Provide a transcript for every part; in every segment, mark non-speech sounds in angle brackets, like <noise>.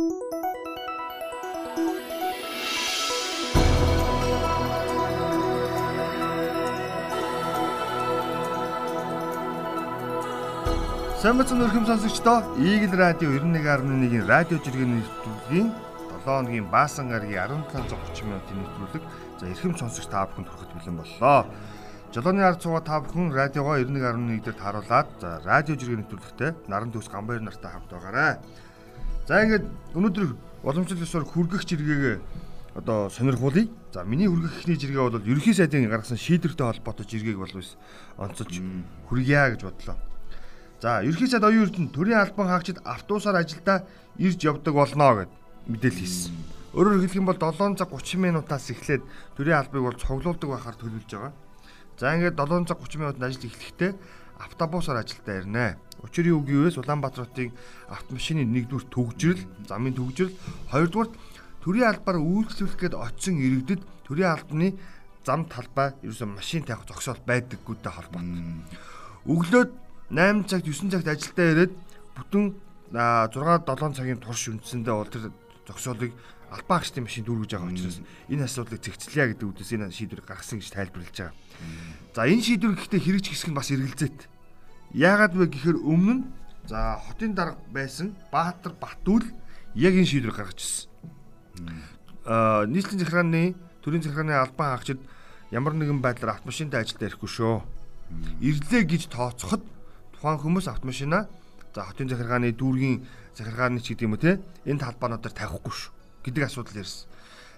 Сайн мэцэн өрхөм сонсогчдоо Eagle Radio 91.1-ийн радио жиргэний нэвтрүүлгийн 7 хоногийн баасан гарагийн 1730 минутын нэвтрүүлэг за эрхэм сонсогч та бүхэнд хүрэхэд бэлэн боллоо. Жолооны ард цугаа та бүхэн радиогоо 91.1 дээр тааруулаад за радио жиргэний нэвтрүүлэгтээ наран төс гамбайр нартай хамт байгаарай. За ингээд өнөөдөр уламжлал ёсоор хүргэх жиргээг одоо сонирхуулъя. За миний хүргэх ихний жиргээ бол ерөнхий сайдын гаргасан шийдвэртэй холбоотой жиргээг бол bis онцолж хүргье гэж бодлоо. За, ерхий сайд оюун эрдэнэ төрийн албан хаагчид автобусаар ажилдаа ирж явдаг болно гэд мэдээлэл хийсэн. Өөрөөр хэлэх юм бол 7 цаг 30 минутаас эхлээд төрийн албыг бол цуглуулдаг байхаар төлөвлөж байгаа. За ингээд 7 цаг 30 минутанд ажил эхлэхдээ автобусаар ажилдаа ирнэ. Учрын үг юу вэ? Улаанбаатарын автомашины нэгдүгээр төгжрөл, замын төгжрөл, хоёрдугаар төрийн албаар үйлчлүүлэх гээд очисон иргэдэд төрийн албаны зам талбай ерөөсөн машин тавих зогсоол байдаггүйтэй холбоотой. Өглөөд 8 цагт 9 цагт ажилдаа ирээд бүтэн 6 7 цагийн турш үндсэндээ бол тэр зогсоолыг албан агчдын машин дүүргэж байгаа учраас энэ асуудлыг зэгцлэе гэдэг үдээс энэ шийдвэр гаргасан гэж тайлбарлаж байгаа. За энэ шийдвэр гэхдээ хэрэгж гисэх нь бас эргэлзээт. Яагаад вэ гэхээр өмнө нь за хотын дарга байсан Баатар Батүл яг энэ шийдвэр гаргаж ирсэн. Аа нийслэлийн захиргааны төрийн захиргааны албан хаагчид ямар нэгэн байдлаар автомашинтай ажилдаа ирэхгүй шүү. Ирлээ гэж тооцоход тухайн хүмүүс автомашина за хотын захиргааны дүүргийн захиргааны ч гэдэг юм уу те энэ талбаануудаар тавихгүй шүү гэдэг асуудал ярьсан.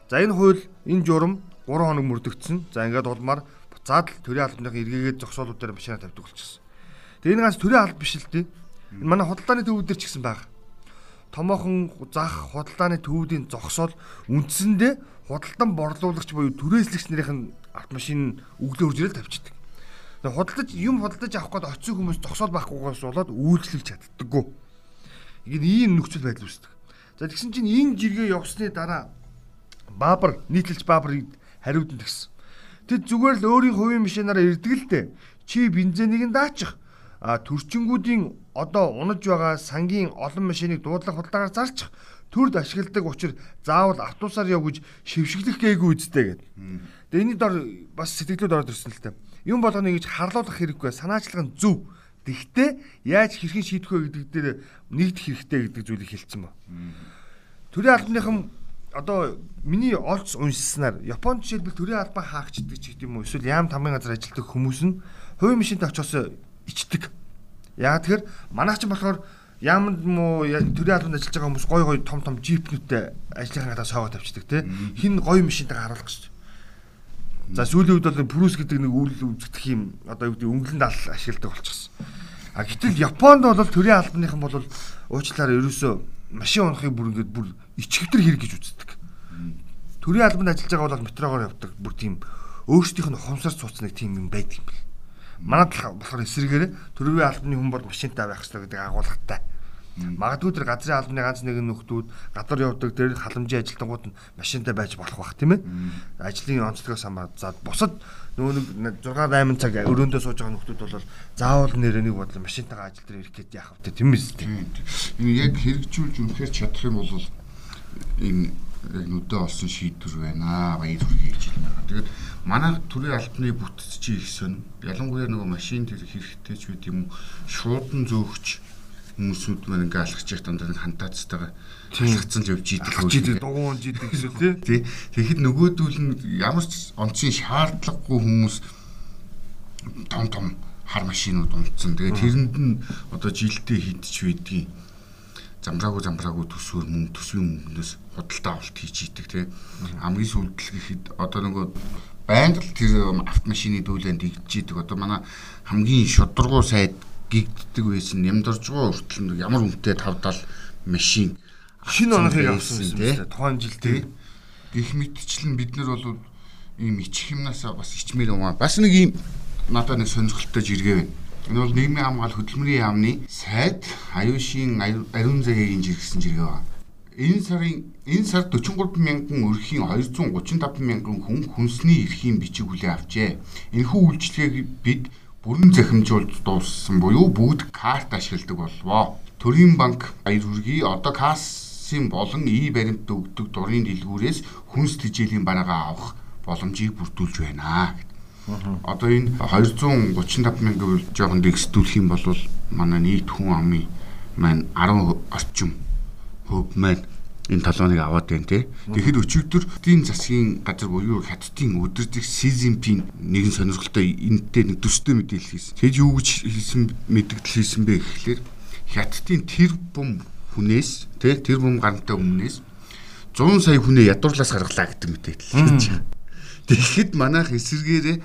За энэ хууль энэ журам 3 хоног мөрдөгдсөн. За ингээд улмаар буцаад л төрийн албаныхын эргээгээд зогсоолуудаар машина тавьдаг болчихсон. Тэгээ энэ ганц төрийн алба биш л дээ. Энэ манай худалдааны төвүүд дээр ч гэсэн байгаа. Томоохон зах худалдааны төвүүдийн зогсоол үндсэндээ худалдан борлуулагч буюу түрээслэгч нарын автомашин өглөө үржирэл тавьчихдаг худалдаж юм худалдаж авах гээд очисон хүмүүс зогсоол байхгүйгээс болоод үйлчлэж чаддаггүй. Ингээд ийм нөхцөл байдал үүсдэг. За тэгсэн чинь энэ жиргээ явсны дараа Баабар нийтлэлч Баабар хариуд нь тэгсэн. Тэд зүгээр л өөрийн хувийн машинаараа ирдэг л дээ. Чи бензинийг нь даачих. А төрчингүүдийн одоо унаж байгаа сангийн олон машиныг дуудлага худалдаагаар зарчих. Төрд ашигладаг учраас заавал автобусаар яв гэж шившиглэх гээгүй үсттэй гэдэг. Тэгээ энэ дор бас сэтгэлүүд ороод ирсэн л дээ юм болгоныг гэж харлуулах хэрэггүй санаачлах нь зөв. Тэгтээ яаж хэрхэн шийдэх вэ гэдэг дээр нэгдэх хэрэгтэй гэдэг зүйлийг хэлсэн ба. Төрийн албаныхан одоо миний олж уншсанаар Японд жишээлбэл төрийн албан хаагчдаг ч гэдэг юм уу эсвэл яам тамгын газар ажилладаг хүмүүс нь хувийн машинтай очиос ичдэг. Яг тэгэхээр манайх ч болохоор яамд муу төрийн албанд ажиллаж байгаа хүмүүс гой гой том том джипнүүдтэй ажлынхаа гадаа соогоо тавьчихдаг те хин гой машинтай харуулах гэж За сүүлийн үед бол Прус гэдэг нэг үйл үзэгдэх юм одоо юу гэдэг өнгөлөнд ашигладаг болчихсон. А гэтэл Японд бол төрийн албаныхан бол уучлаараа ерөөсөө машин унахыг бүр ингээд бүр ичгэвтер хэрэг гэж үздэг. Төрийн албанд ажиллаж байгаа бол метрогоор явдаг бүр тийм өөрсдийнх нь хумсарч цуцсан нэг тийм юм байдаг юм бэл. Манад болохоор эсрэгээр төрийн албаны хүн бол машинтай байх хэрэгтэй гэдэг агуулгатай. Магадгүй тэр газрын албаны ганц нэгэн нөхдүүд гадар явдаг тэр халамжийн ажилтнууд нь машинтай байж болох бах тийм ээ. Ажлын онцлогоос хамаад за бусад нөгөө нэг 6 8 цаг өрөөндөө сууж байгаа нөхдүүд бол заавал нэрээ нэг бодлоо машинтайгаа ажил дээр ирэх гээд яах вэ тийм ээ. Энэ яг хэрэгжүүлж үнэхээр чадах юм бол энэ яг нүдэ олсон шийдвэр байна. Баяр хүргэе гэж байна. Тэгээд манай төрийн албаны бүтц чи их сон. Ялангуяа нөгөө машин тэр хэрэгтэй ч байт юм шуудан зөөгч хүмүүсүүд маань ингээ алхаж явах дандаа хантаацтайгаа алхацсан л явж идэг хөө. Жидэг дугуун жидэг гэсэн тий. Тэгэхэд нөгөөдүүл нь ямар ч онцгийн шаардлагагүй хүмүүс том том хар машинууд унтсан. Тэгээд тэрэнд нь одоо жилдээ хидч байдгийг замраагүй замраагүй төсвөр мөн төсвийн мөнгнөөс худалдаа авалт хийж идэг тий. Хамгийн сүүлдэл гэхэд одоо нөгөө байнга л тэр автомашины дүүлэнд игдэж идэг. Одоо манай хамгийн шударгуу сайд гигддэг байсан. Нямдорж байгаа хүртэл ямар үнэтэй 5 70 машин шинэ оноохыг авсан юм тухайн жилдээ гих мэтчлэн бид нар бол ийм ичих юмнасаа бас ичмээр юм аа. Бас нэг ийм надад нэг сонирхолтой жиргээ байна. Энэ бол нийгмийн хамгаалал хөдөлмөрийн яамны сайд аюушийн ариун заягийн жиргсэн жиргээ байна. Энэ сарын энэ сар 43 мянган өрхийн 235 мянган хүн хүнсний эрхийн бичиг хүлээн авчээ. Энэхүү үйлчлэгийг бид бүрэн захимжуулж дууссан буюу бүгд карт ашигладаг боллоо. Төрийн банк баяр хүргэе. Одоо касс засгийн болон ий баримт өгдөг дурын дэлгүүрээс хүнс тэжээлийн бараагаа авах боломжийг бүрдүүлж байна. Одоо энэ 235 мянган жоохон дэгсдүүлэх юм бол манай нийт хүн амын маань 10 орчим хөв маань энэ талоныг аваад байна те. Тэгэхэд өчигдөр дийн засгийн газар буюу хаттын өдөржих Сизимпийн нэгэн сонирхолтой энэтэй нэг төстэй мэдээлэл хийсэн. Тэд юу гэж хэлсэн мэдгдэл хийсэн бэ гэхлээр хаттын тэр бум хүнээс те тэр бум гарантай өмнөөс 100 сая хүнээ ядуурлаас гаргалаа гэдэг мэдээлэл хийж байгаа. Тэгэхэд манайх эсэргээрээ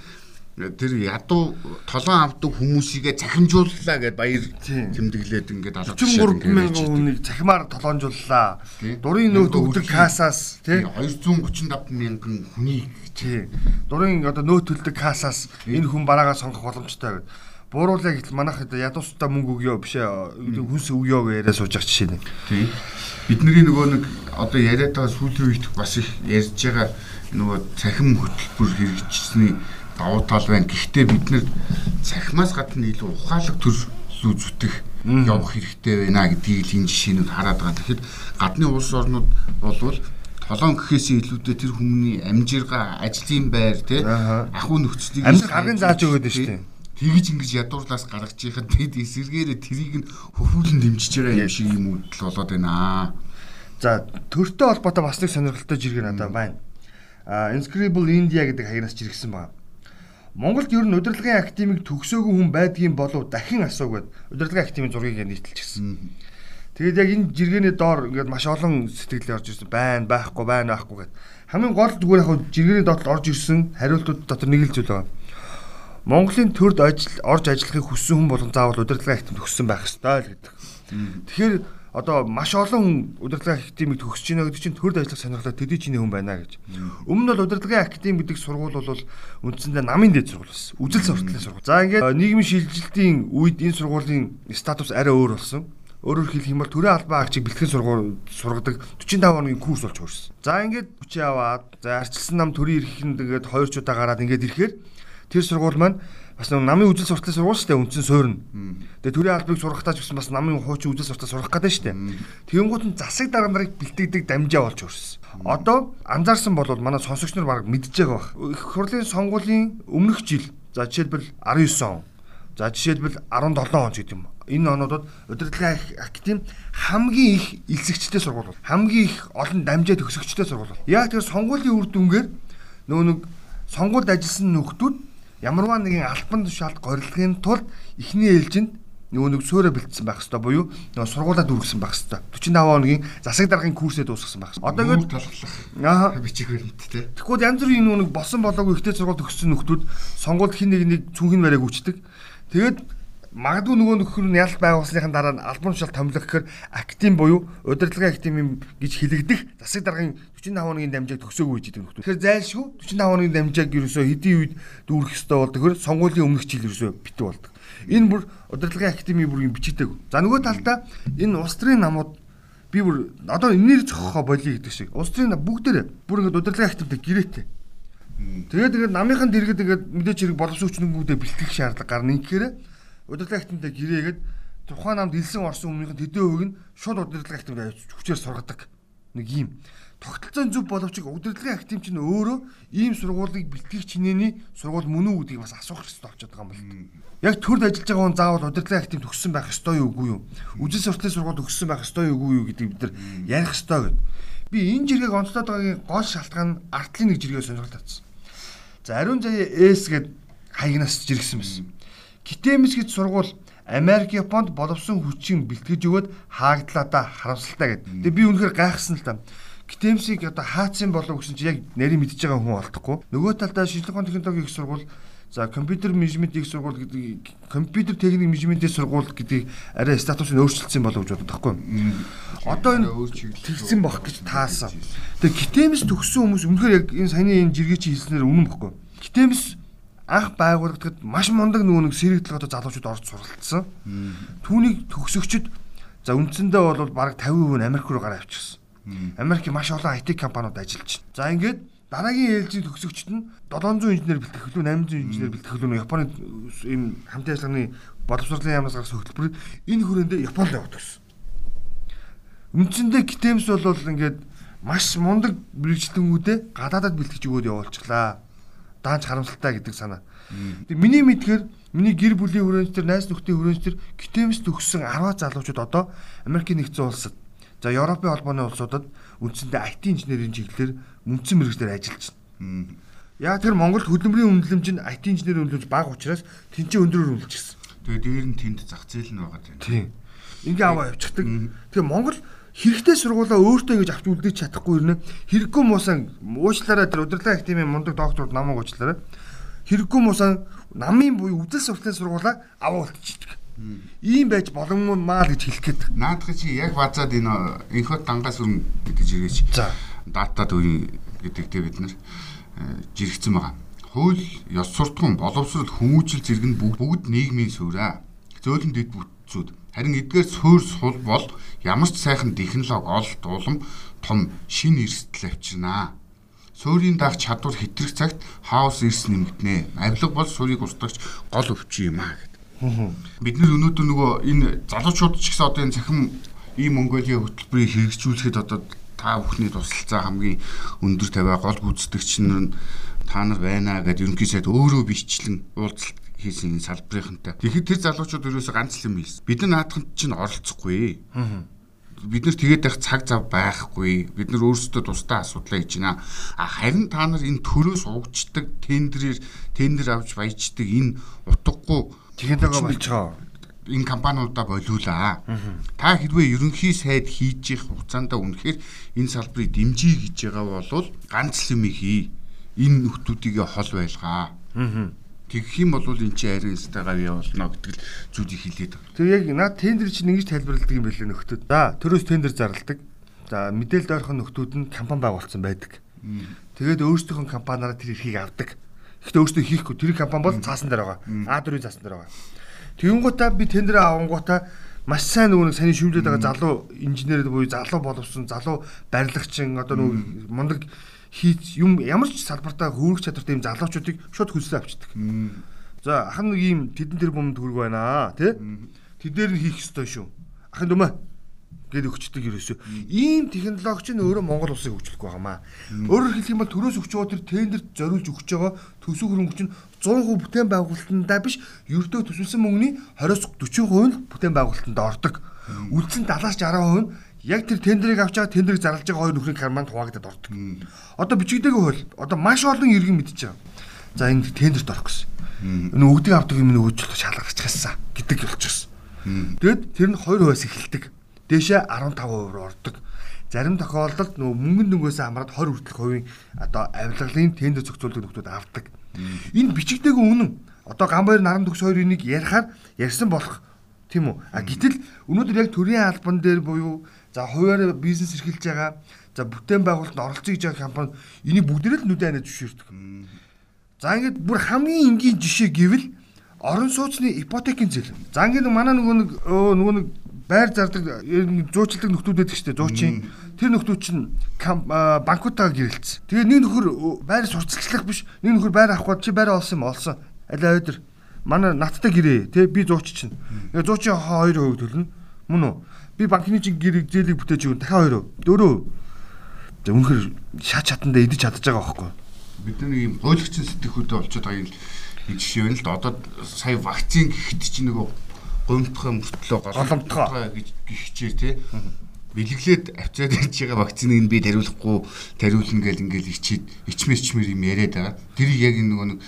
тэр ядуу толон авдаг хүмүүсийгээ цахимжууллаа гэд баяр тэмдэглээд ингээд алга 43 мянган хүнийг цахимаар толонжууллаа. Дурын нөөт өгдөг касаас тий. 235 мянган хүнийг. Тий. Дурын одоо нөөт төлдөг касаас энэ хүн бараагаа сонгох боломжтой гэд. Бууруулаа гэхэл манайх ядуустаа мөнгө өгөө биш ээ хүнс өгөө яриа сууж байгаа жишээ нь. Тий. Бидний нөгөө нэг одоо яриад байгаа сүүлийн үед бас их ярьж байгаа нөгөө цахим хөтөлбөр хэрэгжсэний давуу тал байна. Гэхдээ бид нэр цахимаас гадна илүү ухаалаг төрлөө зүтэх явах хэрэгтэй байна гэдгийг энэ жишээнүүд хараад байгаа. Тэгэхэд гадны улс орнууд болвол толон гэхээс илүүтэй тэр хүмүүний амжирга, ажлын байр тий ахуй нөхцөлийг амжилт гарган зааж өгöd шүү дээ. Тэгж ингэж ядуурлаас гаргаж яхад бид эсэргээрээ тэрийг нь хөвүүлэн дэмжиж байгаа юм шиг юм үдэл болоод байна. За төртөө холбоотой бас нэг сонирхолтой жиргээ надад байна. Inscribable India гэдэг хаягнаас жиргсэн байна. Монголд ер нь удирдлагын академик төгсөөгүй хүн байдгийн болов дахин асуугаад удирдлагын академийн зургийг нийтэлчихсэн. Тэгээд яг энэ жиргэний доор ингээд маш олон сэтгэл орж ирсэн. Байна, байхгүй, байна, байхгүй гэд. Хамгийн гол зүгээр яг жиргэний доотлол орж ирсэн хариултууд дотор нэг л зүйл байна. Монголын төрд ажил орж ажиллахыг хүссэн хүн болон заавал удирдлагын академид төгссөн байх ёстой л гэдэг. Тэгэхээр одоо маш олон удирдлагын академид төгсөж байна гэдэг чинь төрд ажиллах сонирхолтой төдий чиний хүн байна гэж. Өмнө нь бол удирдлагын академи гэдэг сургууль бол үндсэндээ намын дэд сургууль байсан. Үжил сурталчилсан сургууль. За ингээд нийгмийн шилжилтийн үед энэ сургуулийн статус арай өөр болсон. Өөрөөр хэлэх юм бол төрийн албан агчийг бэлтгэн сургууль сургадаг 45 хоногийн курс болж хөрсөн. За ингээд хүчээ аваад за арчилсан нам төрийн эрхэнд ингээд хоёр ч удаа гараад ингээд ирэхээр тэр сургууль маань бас намын үжил сурталын сургууль шүү дээ үндсэн суурна. Тэгээ төрийн албыг сургахтаа ч гэсэн бас намын хуучин үжил суртал сурах гэдэг шүү дээ. Тэгэнгუთ нь засаг дарга нарыг бэлтгэдэг дамжаа болж өрсөн. Одоо анзаарсан бол манай сонсогч нар баг мэдж байгаа. Их хурлын сонгуулийн өмнөх жил за жишээлбэл 19 он за жишээлбэл 17 он ч гэдэг юм. Энэ онуудад удирдлагын академи хамгийн их элсэгчтэй сургууль бол хамгийн их олон дамжаа төгсөгчтэй сургууль бол. Яг тэр сонгуулийн үр дүнгээр нөгөө нэг сонгуульд ажилласан нөхдүүд ямарваа нэгэн альбан тушаалд горилгын тулд эхний ээлжинд нөгөө нэг сөөрэ бэлдсэн байх хэвээр буюу нөгөө сургуулаад үргэсэн байх хэвээр 45 хоногийн засаг даргын курсээ дуусгасан байх. Одоо ингэ талхлах. Аа бичих баримттэй. Тэгэхгүй янз бүрийн нөгөө нэг болсон болоогүй ихтэй сургууль төгссөн нөхдүүд сонгуульд хин нэг нэг цүнхний барайг үүчдэг. Тэгээд магадгүй нөгөө нөхөр нь ялт байгуулсныхан дараа албан тушаал томилох гэхээр актим буюу удирдлагын актим гэж хэлэгдэх засаг даргын 45 хоногийн дамжааг төгсөөгүй гэж хэлдэг. Тэгэхээр зайлшгүй 45 хоногийн дамжааг ерөөсөө хэдийн үед дүүрэх ёстой болдог. Тэгэхээр сонгуулийн өмнөх жил ерөөсөө битүү болдог. Энэ бүр удирдлагын актимийн бүрийн бичигдэг. За нөгөө талдаа энэ улс төрийн намууд би бүр одоо энээр цохохоо болиё гэдэг шиг. Улс төрийн бүгдээрээ бүр ингэ удирдлагын актимтэй гэрээтэй. Тэгээд тэгээд намынхан дэргэд тэгээд мэдээч хэрэг хүчнэгүүдээ бэлтгэх шаардлага гарна. Ингэхээр удирдлагын актимтай гэрээгээд тухайн намд илсэн орсон өмнөх нь тэдэн хувийг нь шууд удирдлагын актимд авч хүчээр сургадаг. Нэг юм тогтолцоон зөв боловч удирдлагын актив чинь өөрөө ийм сургуулийг бэлтгэх чинээний сургууль мөн үү гэдгийг бас асуух хэрэгтэй болчиход байгаа юм байна. Яг төрд ажиллаж байгаа хүн заавал удирдлагын актив төгссөн байх ёстой юу үгүй юу? Үжил сурталчилсан сургууль төгссөн байх ёстой юу үгүй юу гэдгийг бид нар ярих ёстой гэд. Би энэ жиргэг онцлоод байгаагийн гол шалтгаан нь артлын нэг жиргээ сонирхол татсан. За ариун заяа С гэд хаягнаас жиргсэн байсан. Гитэмс гэж сургууль Америк, Японд боловсон хүчин бэлтгэж өгөөд хаагдлаадаа харамсалтай гэдэг. Тэгээ би үнэхээр гайхсан л та. Гитэмсийг одоо хаацсан болов гэсэн чи яг нарийн мэдж байгаа хүн олдохгүй. Нөгөө талдаа шинжилгээ технологи их сургууль За компьютер менежмент их сургууль гэдэг компьютер техник менежментийн сургууль гэдэг арай статус нь өөрчлөлтсөн болов гэж боддог байхгүй. Одоо энэ тэгсэн бах гэж таасан. Тэгээ гитэмс төгссөн хүмүүс үнэхээр яг энэ саяны энэ жиргээ чи хэлснээр үнэн бохгүй. Гитэмс анх байгуулагдахад маш мундаг нөгөө нэг сэрэгдэл одоо залуучууд орж суралцсан. Түүнийг төгсөгчд за үндсэндээ бол бараг 50% нь Америк руу гараа авчихсан. Америкийн маш олон IT компаниуд ажиллаж байна. За ингээд дараагийн ээлжийн төгсөгчд нь 700 инженер бэлтгэх хөлөө 800 инженер бэлтгэх хөлөө Японы ийм хамтын ажиллагааны боловсролын яамнаас гарсан хөтөлбөрөд энэ хүрээндээ Японд яваад төрсөн. үндсэндээ Китэмс бол ингээд маш мундаг мэрэгчлэнгүүдээ гадаадад бэлтгэж өгөөд явуулчихлаа. Даанч харамсалтай гэдэг санаа. Тэгээ миний мэдгээр миний гэр бүлийн хүрээлэн төр найз нөхдийн хүрээлэн төр Китэмс төгссөн 10 залуучууд одоо Америкийн нэгдсэн улсад за Европын холбооны улсуудад үндсэндээ IT инженерийн чиглэлээр мөнцөн мэрэгчлэр ажиллаж байна. Яг тэр Монголд хөдөлмөрийн үнэлэмж нь IT инженерийн үнэлэмж бага учраас тэнцээ өндөрөөр үнэлчихсэн. Тэгээ дээр нь тэнд зах зээл нь байгаа. Тийм. Ингээ аваа явчихдаг. Тэгээ Монгол хэрэгтэй сургуулаа өөртөө ингэж авч үлдээж чадахгүй юм нэ. Хэрэггүй муусан уучлаарай тэр удирдлага академийн мундаг докторууд намайг уучлаарай. Хэрэггүй муусан намын буюу үдэл сурталчилан сургуулаа аваа үлдчихдэг. Ийм байж боломжмаа л гэж хэлэх гээд. Наадах чи яг базаад энэ инхот дангаас өрн гэдэг жиргээч. За. Дата төвийн гэдэгтэй бид нар жирэгцэн байгаа. Хууль, ёс суртахуун, боловсрол, хүмүүжил зэрэг нь бүгд нийгмийн суурь. Зөөлөн дэд бүтцүүд. Харин эдгээр суурь сул бол ямар ч сайхан технологи олд улам том шин эрсдэл авчирнаа. Суурийн даах чадвар хэтрэх цагт хаос эрс нэмэгдэнэ. Авилга бол суурийг устгагч гол өвчин юм аа гэдэг. Бид нар өнөөдөр нөгөө энэ залуучууд ч гэсэн одоо энэ цахим ийм Монголиа хөтөлбөрийг хэрэгжүүлэхэд одоо та бүхний тусалцаа хамгийн өндөр тавиа гол гүйцэтгэгч нь та нар байна гэдэг ерөнхий сайд өөрөө бичлэн уулзалт хийсэн салбарынхантай. Тэгэхэд тэр залуучууд ерөөсө ганц л юм хийсэн. Бид нар наадахын чинь оролцохгүй. Бид нар тэгээд байх цаг зав байхгүй. Бид нар өөрсдөө тусдаа асуудлаа хийж байна. А харин та нар энэ төрөөс угчдаг тендерээр тендер авч баяждаг энэ утгагүй технологи байгаа энэ компаниудаа болиулаа. Та хэрвээ ерөнхий сайд хийж их хугацаанд үнэхээр энэ салбарыг дэмжиж гэж байгаа бол ганц л юм хий. Энэ нөхдүүдийг хол байлгаа. Тэгэх юм бол эн чинь өстэй гавь явуулна гэдэг л зүйлийг хэлээд байгаа. Тэгээ яг наад тендер чинь ингэж тайлбарладаг юм байлээ нөхдүүд. За төрөөс тендер зарладаг. За мэдээлэл ойрхон нөхдүүд нь компани байгуулсан байдаг. Тэгээд өөрсдийнх нь компаниараа тэр эрхийг авдаг. Гэхдээ өөрсдөө хийхгүй тэр компани бол цаасан дээр байгаа. А4-ийн цаасан дээр байгаа. Тэгэнгүүтээ би тендерээ авангуудаа маш сайн нөгөө нэг саний шүүмжлээд байгаа залуу инженер буюу залуу боловсон залуу барилгачин одоо нөгөө мундаг хийц юм ямар ч салбартаа хөрөх чадвартай юм залуучуудыг шууд хөлсөө авчдаг. За ахын нэг юм тэдэн тэр бомд хөрг байна тий? Тэдээр нь хийх ёстой шүү. Ахын дүмэ гэд өгчдөг ерөөсөө. Ийм технологич нь өөрөө Монгол улсыг хөгжүүлэх байгаамаа. Өөрөөр хэлэх юм бол төрөөс өгч байгаа тэр тендерт зориулж өгч байгаа төсөв хөрөнгө чинь 100% бүтээн байгуулалтандаа биш, ердөө төсөлсөн мөнгөний 20-40% нь бүтээн байгуулалтанд ордог. Үлдсэн 70-60% нь яг тэр тендерийг авч байгаа тендерийг зарлаж байгаа хоёр нөхрийн карманд хуваагдаад ордог. Одоо бичигдээгүй хөл. Одоо маш олон иргэн мэдчихэж байгаа. За энэ тендерт орох гэсэн. Энэ өгдөг авдаг юм нөгөөжлөх шалгарч хассан гэдэг болчихсон. Тэгэд тэр нь 2% эхэлдэг дээшээ 15% ордог. Зарим тохиолдолд нөгөө мөнгөн дөнгөөс хамраад 20 хүртэлх хувийн одоо авилгалын тендер зохицуулдаг нөхдүүд авдаг. Энэ бичигдээгүй үнэн. Одоо Гамбайр наран төгс хоёрын нэг ярихаар ярьсан болох тийм үү? А гэтэл өнөөдөр яг төрийн албан дээр буюу за хуваар бизнес эрхэлж байгаа за бүтээн байгуулалтанд оролцъё гэж байгаа компани энийг бүгдээрээ л нүдэ анаа зөвшөөрдөг. За ингээд бүр хамгийн энгийн жишээ гэвэл орон сууцны ипотекийн зээл. За ингээд манай нөгөө нэг нөгөө нэг байр зардаг зуучилдаг нөхдүүд байдаг шүү дээ зуучин. Тэр нөхдүүд чинь банкудаа гэрэлцсэн. Тэгээ нэг нөхөр байр сурталчлах биш. Нэг нөхөр байр авах чи байр олсон юм олсон. Алаа өдөр манай надтай гэрээ те би зууч чинь. Тэгээ зуучин 2% төлнө. Мөн үү? Би банкны чинь гэрэг зээлийг бүтээж өгөн дахиад 2%. 4%. Тэг үнэхээр шат чатанда идэж чадчих байгаа байхгүй. Бид нэг юм гойлгчин сэтгэхүйтэй болчиход байгаа юм жишээ байна л да. Одоо сая вакцин гэхэд чинь нөгөө гомдох мөртлөө голомтгоо гэж гихчээр тий бэлэглээд авчиад ирж байгаа вакциныг нь би тариулахгүй тариулна гэл ингээл ичээд ичмэс чмэр юм яриад байгаа. Тэрийг яг нөгөө нэг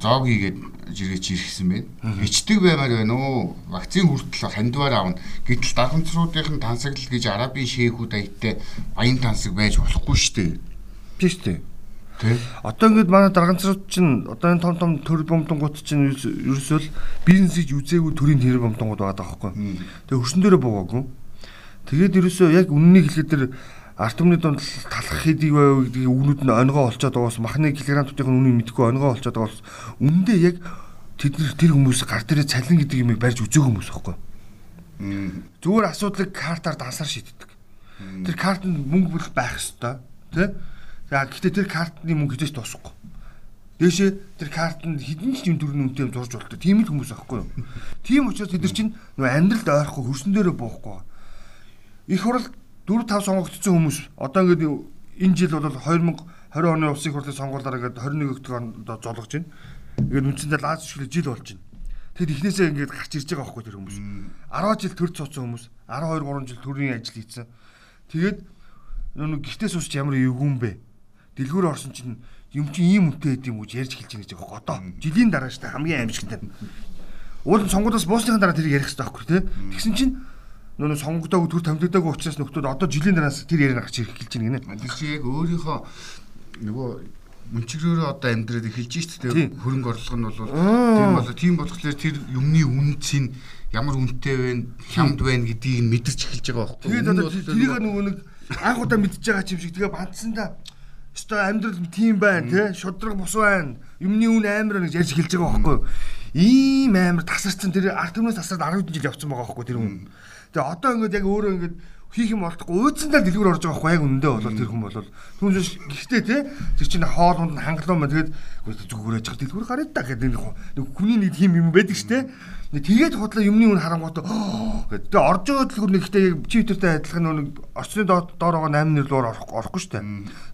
зоогийг жиргэж ирсэн байна. Ичдэг баймаар байна уу? Вакцин хүртэл хандваар авна. Гэтэл дарамтруудын тансаглал гэж арабын шээхүүд аяттай баян тансаг байж болохгүй шүү дээ. Тийм шүү дээ. Одоо ингээд манай дарганцрууд чинь одоо энэ том том төр бомтонгууд чинь ерөөсөө л бизнесийг үзээгүй төрийн тэр бомтонгууд байгаа даахгүй. Тэгээ хөрсөн дээрээ буугаагүй. Тэгээд ерөөсөө яг үннийг хэлэхэд арт өмнөд донд талах хийдийг байв гэдэг үгнүүд нь онгоо олцоод байгаас махны килограммуудын үнийг мэдгүй онгоо олцоод байгаас үндэ яг тэд нар тэр хүмүүс гар дээрээ цалин гэдэг юмыг барьж үзээгүй хүмүүс байхгүй. Зүгээр асуудлыг картаар дансаар шийддэг. Тэр картанд мөнгө болох байх ёстой. Тэ? За гэхдээ тэр картны мөнгө хизээч дуусахгүй. Дээшээ тэр картанд хідэн ч юм дөрвөн үнэтэй юм зурж болтой. Тийм л хүмүүс аахгүй юу? <laughs> Тийм учраас тэд нар чинь нөө амьдралд ойрхгүй хөрсөн дээрээ буухгүй. их хурал 4 5 сонгогдсон хүмүүс одоо ингээд энэ жил бол 2020 оны улсын хурлын сонгуулиараа ингээд 21 дэх онд золгож байна. Ингээд үндсэндээ лаз шүлээ жил болж байна. Тэгэд эхнээсээ ингээд гарч ирж байгаа байхгүй тэр хүмүүс. 10 жил төр цуцсан хүмүүс, 12 3 жил төрийн ажил хийсэн. Тэгээд нүг гихтээ суусч ямар эвгүн бэ? Дэлгүүр орсон чинь юм чи ийм үнэтэй байд юм уу ярьж хэлж байгаа гэж байгаа. Одоо жилийн дараа штэ хамгийн аимшигтай. Уулын сонгуулиас буусныхаа дараа тэр ярих хэрэгтэй байхгүй тий. Тэгсэн чинь нөө сонгогдоогүй төр томилогдоогүй учраас нөхдүүд одоо жилийн дараас тэр яриа гарч ирэх гэлж байна гинэ. Тэр чи яг өөрийнхөө нөгөө мөнчгөрөөрөө одоо амьдраад эхэлж штэ тий. Хөрөнгө орлого нь бол тийм болоо. Тийм болохоор тэр юмны үнцийн ямар үнэтэй вэ, хямд байна гэдгийг мэдэрч эхэлж байгаа байхгүй. Тэгээд одоо тэрийг нөгөө нэг анх удаа мэдчихэж байгаа юм шиг. Тэгээ бандсандаа өстой амьдрал тийм байна тий шудраг бус байна. Юмны үн амар гэж ярьж хэлж байгаа байхгүй ийм амар тасарсан тэр арт түмнээс тасаад 10 жил явцсан байгаа байхгүй тэр хүн тэгээ одоо ингээд яг өөрөө ингээд хийх юм болтохгүй өөцөндөө дэлгүүр орж байгаа байхгүй яг үнэндээ бол тэр хүн бол. Түүнээс гэхдээ тий тэр чинь хоолунд нь хангалуун байна. Тэгээд зүгээр яж дэлгүүр гараад та гэдэг нэг хүний нэг тийм юм байдаг дээ Тэгээд худлаа юмны үн харангуйтай гэдэг. Тэгээ орж байгаа төлхөр нэгтэй чивтертэй адилхан нэг орчны доор байгаа 8 нэр рүү орохгүй дээ.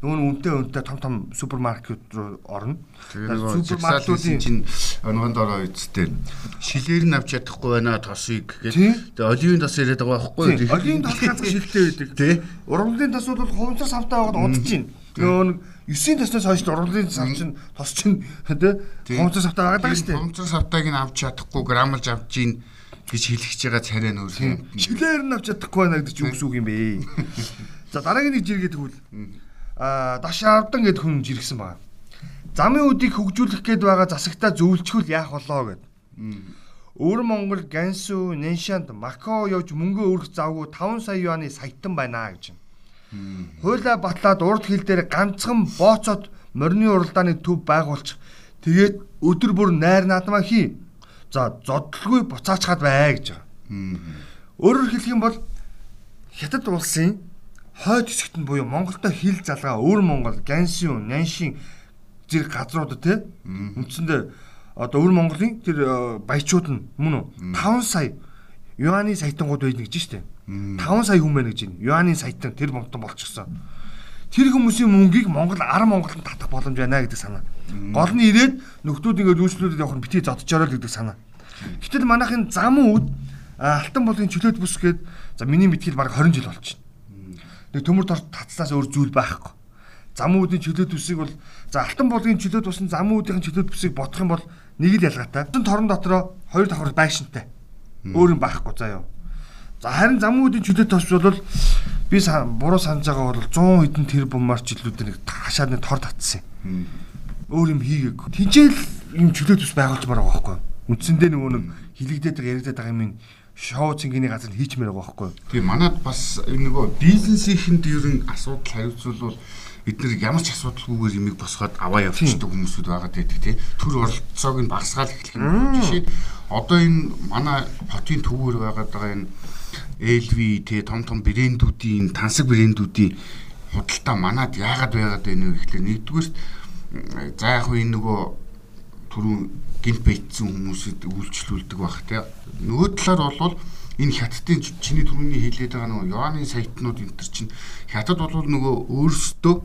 Нөгөө үнэтэй үнэтэй том том супермаркет руу орно. Супермаркетуудын чинь онгон дороо үсттэй. Шилээр нь авч чадахгүй байна тосыг гэдэг. Тэгээ оливын тос яриад байгаа байхгүй юу? Оливын тос <laughs> ганц шилтэй байдаг. Ургамлын тос бол хувцас савтаа байгаад удаж чинь. Нөгөө 9-ийн тоснос хойш ургамлын сав чинь тос чинь тий хомцоо савтаа байгаа даа шүү дээ. Хомцоо савтааг нь авч чадахгүй грамлж авч гин гэж хэлчихэж байгаа царай нөр. Шилээр нь авч чадахгүй байна гэдэг чинь үгс үг юм бэ. За дараагийн нэг жиргээ тэгвэл аа дашаа авдан гэдэг хүн жиргсэн байна. Замын үдийг хөгжүүлэх гээд байгаа засагтаа зөвлөчгөл яах болоо гэд. Өвөр Монгол Гансу, Нэншанд, Макао явж мөнгө өргөх завгүй 5 сая юаны саятан байна гэж. Хуулаа батлаад урд хил дээр ганцхан бооцоод морины уралдааны төв байгуулчих. Тэгээд өдөр бүр найр наадмаа хий. За зодлгүй буцаачхад бай гэж байгаа. Өөрөөр хэлэх юм бол хятад улсын хойд хэсэгт нь буюу Монголтой хил залгаа өвөр Монгол, Гансиун, Наншин зэрэг газрууд те үндсэндээ одоо өвөр Монголын тэр э, баячууд нь мөн үү 5 сая юаны саятангууд байдаг гэж штэ. 5 сая хүн байна гэж байна. Юаны саятан тэр бомтон болчихсон. Тэр хүмүүсийн мөнгийг Монгол 10 Монголд татах боломж байна гэдэг санаа. Гол нь ирээд нөхдүүд ингээд үйлчлүүлээд явах нь битгий зодчороо л гэдэг санаа. Гэтэл манайхын зам үд алтан болгын чөлөөт бүс гээд за миний мэдхийд баг 20 жил байна. Нэг төмөр дор татцлаас өөр зүйл байхгүй. Зам үүдийн чөлөөт бүсийг бол за алтан болгын чөлөөт бус нь зам үүдийн чөлөөт бүсийг бодох юм бол нэг л ялгаатай. Торон дотроо хоёр давхар байшинтай. Өөр юм байхгүй заа юу. За харин замуудын чөлөөт тос бол би буруу санаж байгаа бол 100 хэдэн тэр бумаар жилүүдээр нэг таашаад нэг тор татсан юм. Өөр юм хийгээгүй. Тинжээл юм чөлөөт тос байгуулжмаар байгаа байхгүй. Үндсэндээ нөгөө нэг хилэгдээд байгаа яриад байгаа юм шоу цэнгэний газар хийчмээр байгаа байхгүй. Тэгээ манад бас нөгөө бизнесийнхэнд ер нь асуудал хариуцвал бид нар ямар ч асуудалгүйгээр юмыг босгоод аваа явчихдаг хүмүүсүүд байгаа гэдэг тий. Төр оролцоог нь багасгаал эхлэх юм. Жишээ одоо энэ манай хотын төвөөр байгаа энэ LV те том том брэндүүдийн тансаг брэндүүдийн худалдаа манад яагаад байгаад байна вэ гэхлээр нэгдүгээр за яг хөө энэ нөгөө түрүүн гинт байтсан хүмүүсэд үйлчлүүлдэг баг те нөгөө талаар бол энэ хятадын чиний түрүүний хэлээд байгаа нөгөө Йоаны сайтнууд энэ төр чинь хятад бол нөгөө өөрсдөө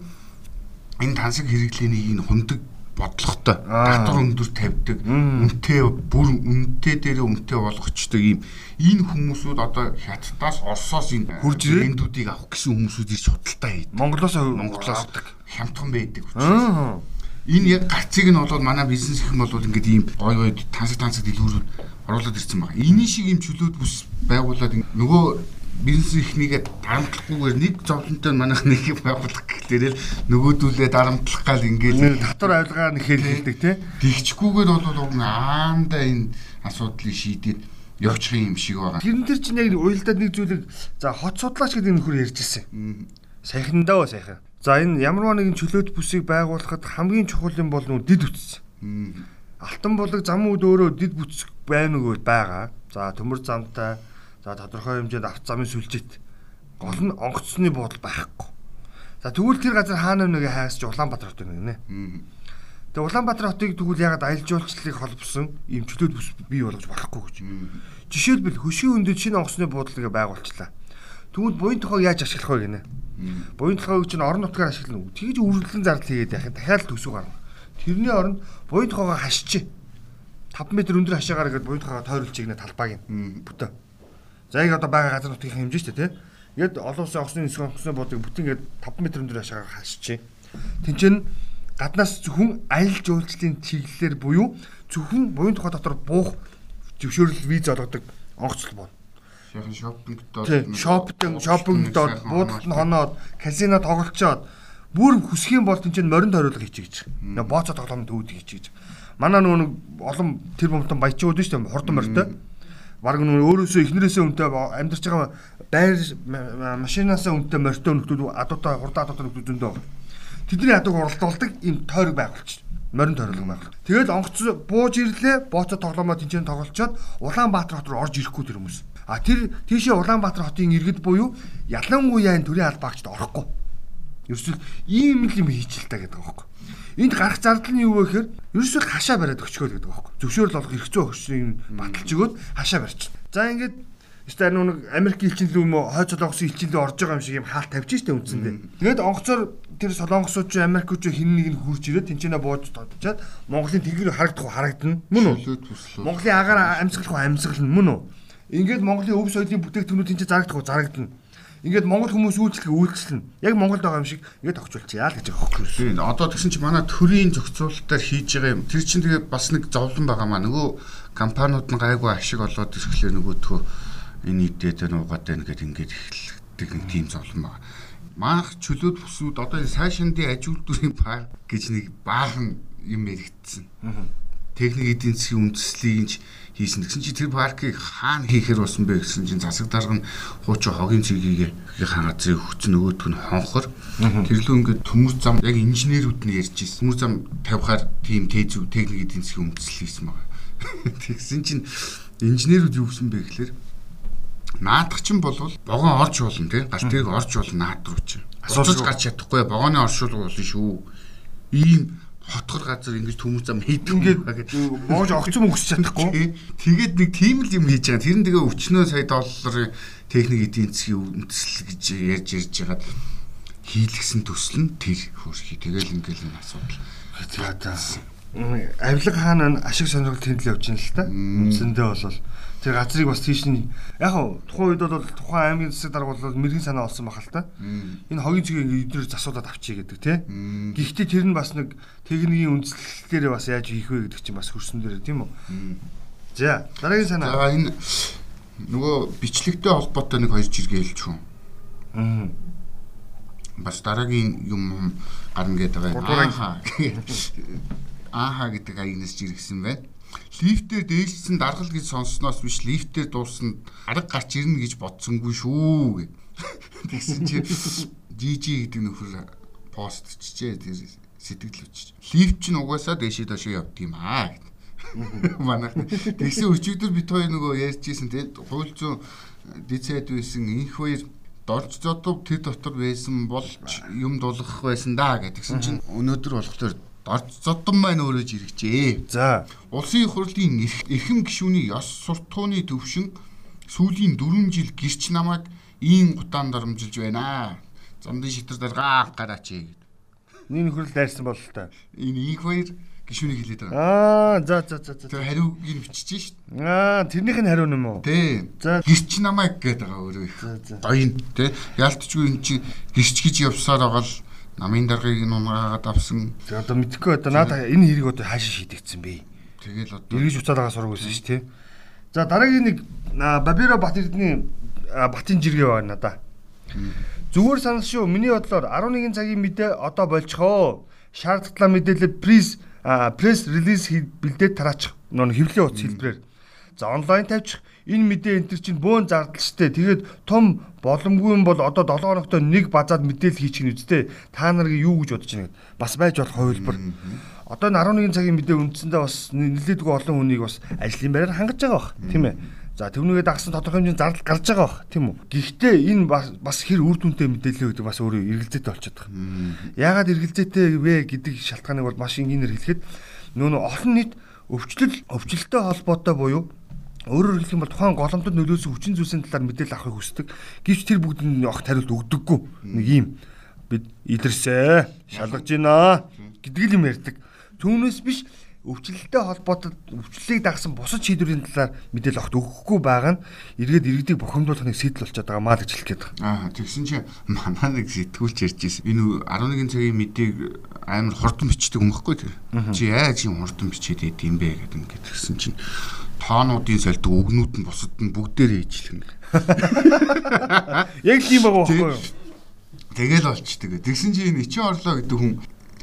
энэ тансаг хэрэглээнийг нь хундаг бодлоготой татвар өндөр тавьдаг үнэтэй бүр үнэтэй дээр үнэтэй болгочдөг ийм энэ хүмүүсүүд одоо хятадаас Оросоос энэ хурж брендүүдийг авах гэсэн хүмүүсүүд ирж худалдаа хийдэг. Монголоос Монголоос авдаг. Хямдхан байдаг учраас. Энэ яг гарцыг нь болоод манай бизнес их юм бол ингээд ийм гой гой тансаг тансаг дэлгүүрүүд оруулаад ирсэн байна. Энийн шиг ийм чөлөөт бүс байгуулад нөгөө бизнес ихнийгээ дарамтлахгүйгээр нэг зовлонтой манайх нэг байгуулах гэхлээр л нөгөөдүүлээ дарамтлах гал ингээл татвар авилгаа нэхэл хэлдэг тий. Тэгчгүйгээр бол уг аанда энэ асуудлыг шийдээд явчих юм шиг байгаа. Тэрэн дээр чинь яг уйлдаад нэг зүйлийг за хот судлаач гэдэг нөхөр ярьж ирсэн. Сайхан даа сайхан. За энэ ямар нэгэн чөлөөт бүсийг байгуулахад хамгийн чухал юм бол нүү дид үтс. Алтан булаг зам үд өөрөө дид бүтс байна уу байгаа. За төмөр замтай За тодорхой хэмжээнд авт замын сүлжэт гол нь онгоцсны буудал байхгүй. За тэгвэл тэр газар хаана нэгэ хайсч Улаанбаатар хот байна гинэ. Тэгээ Улаанбаатар хотыг тэгвэл ягаад аялал жуулчлалыг холбосон бүс бий болгож болохгүй гэж. Жишээлбэл хөшийн өндөд шинэ онгоцны буудлыг байгуулчлаа. Тэгвэл буян тухайг яаж ашиглах вэ гинэ? Буян тухайг чинь орон нутгаар ашиглана. Тэгж үргэлжлэн зардал хийгээд яхад дахиад төсөв гарна. Тэрний оронд буян тухайгаа хашчих. 5 м өндөр хашаагаар ингээд буян тухайгаа тойруулж игнэ талбайг нь. Бүтэ. За яг одоо байгаа газар нутгийн хэмжээ шүү дээ, тий. Ингээд олон улсын онгоцны нисэх онгоцны буудыг бүтэн ингээд 5 м өндөр хашаагаар хашчих. Тинчэн гаднаас зөвхөн аялал жуулчлалын чиглэлээр буюу зөвхөн буян тухай дотор буух зөвшөөрөл виз олгодог онгоцлол байна. Яхан шопингдод шопинг шопингдод буудалд нь хоноод казино тоглолцоод бүр хүсэх юм бол тэнцэн морин тойруулга хийчих гэж. Нэг бооцоо тоглоом төвд хийчих гэж. Манай нөгөө олон тэр бомтон баячууд шүү дээ хурдан морьтой. Бараг нөгөө өөрөөсөө эхнэрээсээ үнтэй амьдарч байгаа байр машинаасаа үнтэй морьтой нөхдүүд адуутай хурдан адуутай нөхдүүд зөндөө байна тэдний ядаг уралдуулдаг ийм тойрог байгуулчих. Морин тойрог байгуул. Тэгээд онгоц бууж ирлээ, бооцоо тоглоомоо тэнцэн тоглолцоод Улаанбаатар хот руу орж ирэхгүй тэр хүмүүс. А тэр тийшээ Улаанбаатар хотын иргэд буюу ялангуяа энэ төрийн албаагчд орохгүй. Ерөөсөл ийм л юм хийчихэл та гэдэг байгаа байхгүй. Энд гарах зардал нь юу вэ гэхээр ерөөсөө хашаа бариад өчгөө гэдэг байхгүй. Зөвшөөрөл олох хэрэгцээ өгсөн баталж өгөөд хашаа барьчих. За ингээд Эсвэл нэг Америк элчинлүү юм уу хойд солонгосын элчинлүү орж байгаа юм шиг юм хаалт тавьчих штэ үндсэндээ. Тэгээд онгоцоор тэр солонгосууд ч Америкууд ч хин нэг нь хурж ирээд тэнцэнэ бууж тодчаад Монголын тэгэр харагдах харагдана. Мөн үү? Монголын агаар амьсгалах амьсгална мөн үү? Ингээд Монголын өв соёлын бүтээгдэхүүнүүд тэнцээ зарагдах зарагдана. Ингээд Монгол хүмүүс үйлчлэг үйлчлэн яг Монголд байгаа юм шиг ингээд тогтчулчихъя л гэж байгаа хөөх. Тийм. Одоо тэгсэн чинь манай төрийн зохицуулалтаар хийж байгаа юм. Тэр чинь тэгээ бас нэг зовлон байгаа маа. Нөгөө компаниуд нь гайгүй ашиг олоод ирэхлээр нөгөөдхөө энэ идээд байна уугаад байна гэд ингээд эхэлдэг нэг тийм зовлон байна маах чөлөөт бүсүүд одоо сайшингийн аж үйлдвэрийн парк гэж нэг баахан юм яригдсан. Техник эдийн засгийн үндэслэлийг хийсэн. Тэгсэн чи тэр паркийг хаана хийхээр болсон бэ гэсэн чинь засаг дарга нь хуучин хогийн цэгийг хангацыг өгсөн нөгөөдг нь хонхор. Тэрлүү ингээд төмөр зам яг инженерүүд нь ярьж ирсэн. Төмөр зам тавихаар тийм тэйзүү техник эдийн засгийн үндэслэл хийсэн байгаа. <laughs> Тэгсэн чинь инженерүүд юу гэсэн бэ гэхээр наадах чинь болвол богоон орж болно тий галтыг орж болно наад руу чинь асуулж гарч чадахгүй богооны оршуулга болно шүү ийм хотгор газар ингэж төмөс зам хийдэг ингээд моож огцом өгсөж чадахгүй. Тэгээд нэг тийм л юм хийж байгаа. Тэр нь тэгээ өчнөө сая долларын техник эдийн засгийн үндэслэл гэж ярьж ярьж хагаад хийлгсэн төсөл нь тэр хөрхи тэгэл ингээл энэ асуудал. За авилга хаана ашиг сонирхол тэмдэглэл явж байна л та. Үндсэндээ болол тэр газрыг бас тийш нь яг хаа тухайн үед бол тухайн аймгийн засаг дарга бол мэрэгэн санаа олсон бахал та. Энэ хогийн цэгийг эдгээр засуулаад авчий гэдэг тий. Гэхдээ тэр нь бас нэг техникийн үндслэлээр бас яаж хийх вэ гэдэг чинь бас хөрсөн дээр тийм үү. За дараагийн санаа. За энэ нөгөө бичлэгтэй холбоотой нэг хоёр жиргээ хүн. Аа. Бас дараагийн юм гарна гэдэг байгаа. Ааха гэдэг аягнаас жиргсэн байна лифтээр дээлсэн даргал гэж сонсноос биш лифтээр дуусна арга гарч ирнэ гэж бодсонгүй шүү гэ. <laughs> Тэгсэн чи жижи гэдэг нөхөр пост чижээ тэр сэтгэл өчч. Лифт чинь угаасаа дэшээ дошоо явд юм аа гэд. <laughs> Манайх тэгсэн өчигдөр бит хоёр нөгөө ярьжсэн те хуул зүүн дицэд байсан инх хоёр дорж зодов тэр дотор байсан болж юм дулгах байсан да гэдгсэн чинь өнөөдөр болохоор Дарж зодон маань өөрөөж иргэжээ. За. Улсын хурлын эрхэм гишүүний ёс суртахууны төвшин сүүлийн 4 жил гэрч намайг ийм гутаан дарамжилж байна. Замдын шитэр даргаа гараач гэд. Нин хурл дайрсан бол та. Энэ их хоёр гişүнийг хэлээд байгаа. Аа, за за за за. Тэр хариуг ин бичиж шít. Аа, тэрнийх нь хариу юм уу? Тий. За гэрч намайг гэдэг байгаа өөрөө их. Гоё тий. Яалтчгүй эн чи гэрч гэж явсаар байгаа л намын даргаыг нь унгаагаад авсан. За одоо мэдхгүй одоо надаа энэ хэрэг одоо хаашаа шийдэгдсэн бэ? Тэгэл одоо эргэж уцаад байгаа сураг байсан шүү тий. За дараагийн нэг Бабиро Бат Эрдэнэ Батын жиргээ байна надаа. Зүгээр санал шүү. Миний бодлоор 11 цагийн мэдээ одоо болчихоо. Шаардлагатай мэдээлэл пресс пресс релиз бэлдээд тараачих. Нөө хэвлэлийн утас хэлбэрээр. За онлайн тавьчих энэ мэдээ энэ төр чинь бөөн зардалчтэй. Тэгээд том боломгүй юм бол одоо 7 хоногт нэг базаад мэдээлэл хийчих нь үстэй. Та нарыг юу гэж бодож байна гэд бас байж болох хувилбар. Одоо энэ 11 цагийн мэдээ үндсэндээ бас нэлээдгүй олон хүнийг бас ажлын байраар хангаж байгаа бах. Тийм ээ. За тэрнүүгээ дагсан тодорхой хэмжээний зардал гарч байгаа бах тийм үү. Гэхдээ энэ бас хэр үр дүнтэй мэдээлэл гэдэг бас өөрөө эргэлзээтэй болчиход байгаа. Яагаад эргэлзээтэй вэ гэдэг шалтгааныг бол маш энгийнээр хэлэхэд нүүн олон нийт өвчлөл өвчлөлтөй холбоотой буюу Өөрөөр хэлэх юм бол тухайн голомтод нөлөөсөн хүчин зүйлсийн талаар мэдээлэл авахыг хүсдэг. Гэвч тэр бүгдэнд огт хариулт өгдөггүй. Нэг юм бид илэрсэ, шалгаж байна гэдэг юм ярьдаг. Түүнээс биш өвчлөлтэй холбоотой өвчлөлийг дагсан бусад шийдвэрийн талаар мэдээлэл огт өгөхгүй байгаа нь эргээд иргэдийг бухимдуулахыг сэтэл болчиход байгаа маа гэж хэлэх гээд байгаа. Аа тэгсэн чинь манай нэг сэтгүүлч ярьж ирсэн. Энэ 11 цагийн мэдээг амар хурдан бичдэг юм баггүй тэр. Чи яаж юм хурдан бичээд идэм бэ гэдэг ингээд тэгсэн чинь тоонуудын солидог өгнүүд нь бусад нь бүгдээрээ ижлэн. Яг тийм байгаа байхгүй юу? Тэгэл болчдөг. Тэгсэн чинь энэ ичи орлоо гэдэг хүн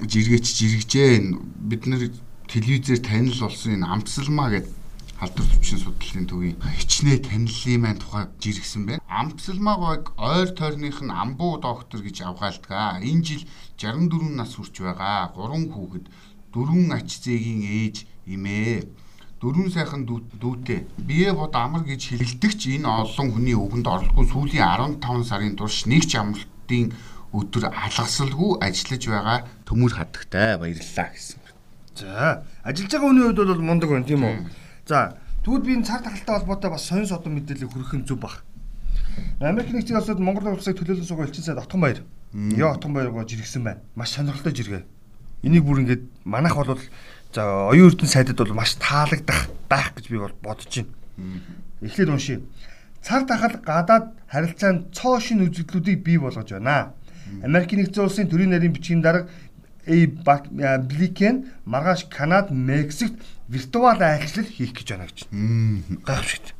жиргээч жиргэжээ. Бид нэр телевизээр танил болсон энэ амтсалмаа гэдэг халдвар төвчин судлалын төвийн хичнээн танилын маань тухай жиргсэн байна. Амтсалмааг ойр тойрных нь амбуу доктор гэж авгаалдаг. Энэ жил 64 нас хүрч байгаа. 3 хүүхэд, 4 ач зээгийн ээж имээ дөрвөн сайхан дүүтэй бие бод амар гэж хэлэлдэгч энэ олон хүний өгөнд орлогүй сүүлийн 15 сарын турш нэг ч амралтын өдөр алгасалгүй ажиллаж байгаа төмөр хадагтай баярлалаа гэсэн. За ажиллаж байгаа хүний хувьд бол мундаг байна тийм үү. За тэгвэл би энэ цар тахалтай холбоотой бас сонин содон мэдээлэл хүргэх нь зүг баг. Америк нэгдсэн улсад Монгол улсыг төлөөлөн суугаа элчин сайд Отгон баяр. Яа Отгон баяр гоо жиргсэн байна. Маш сонирхолтой жиргээ. Энийг бүр ингээд манайх бол За оюун эрдэнэ сайдад бол маш таалагдах байх гэж би бол бодож байна. Эхлээд уншия. Цар тахал гадаад харилцаанд цоо шин үзэгдлүүдийг бий болгож байна. Америк нэгдсэн улсын төрийн нарийн бичгийн дарга A Бликен маргааш Канад, Мексикт виртуал айлчлал хийх гэж байна гэж. Гайхамшигт.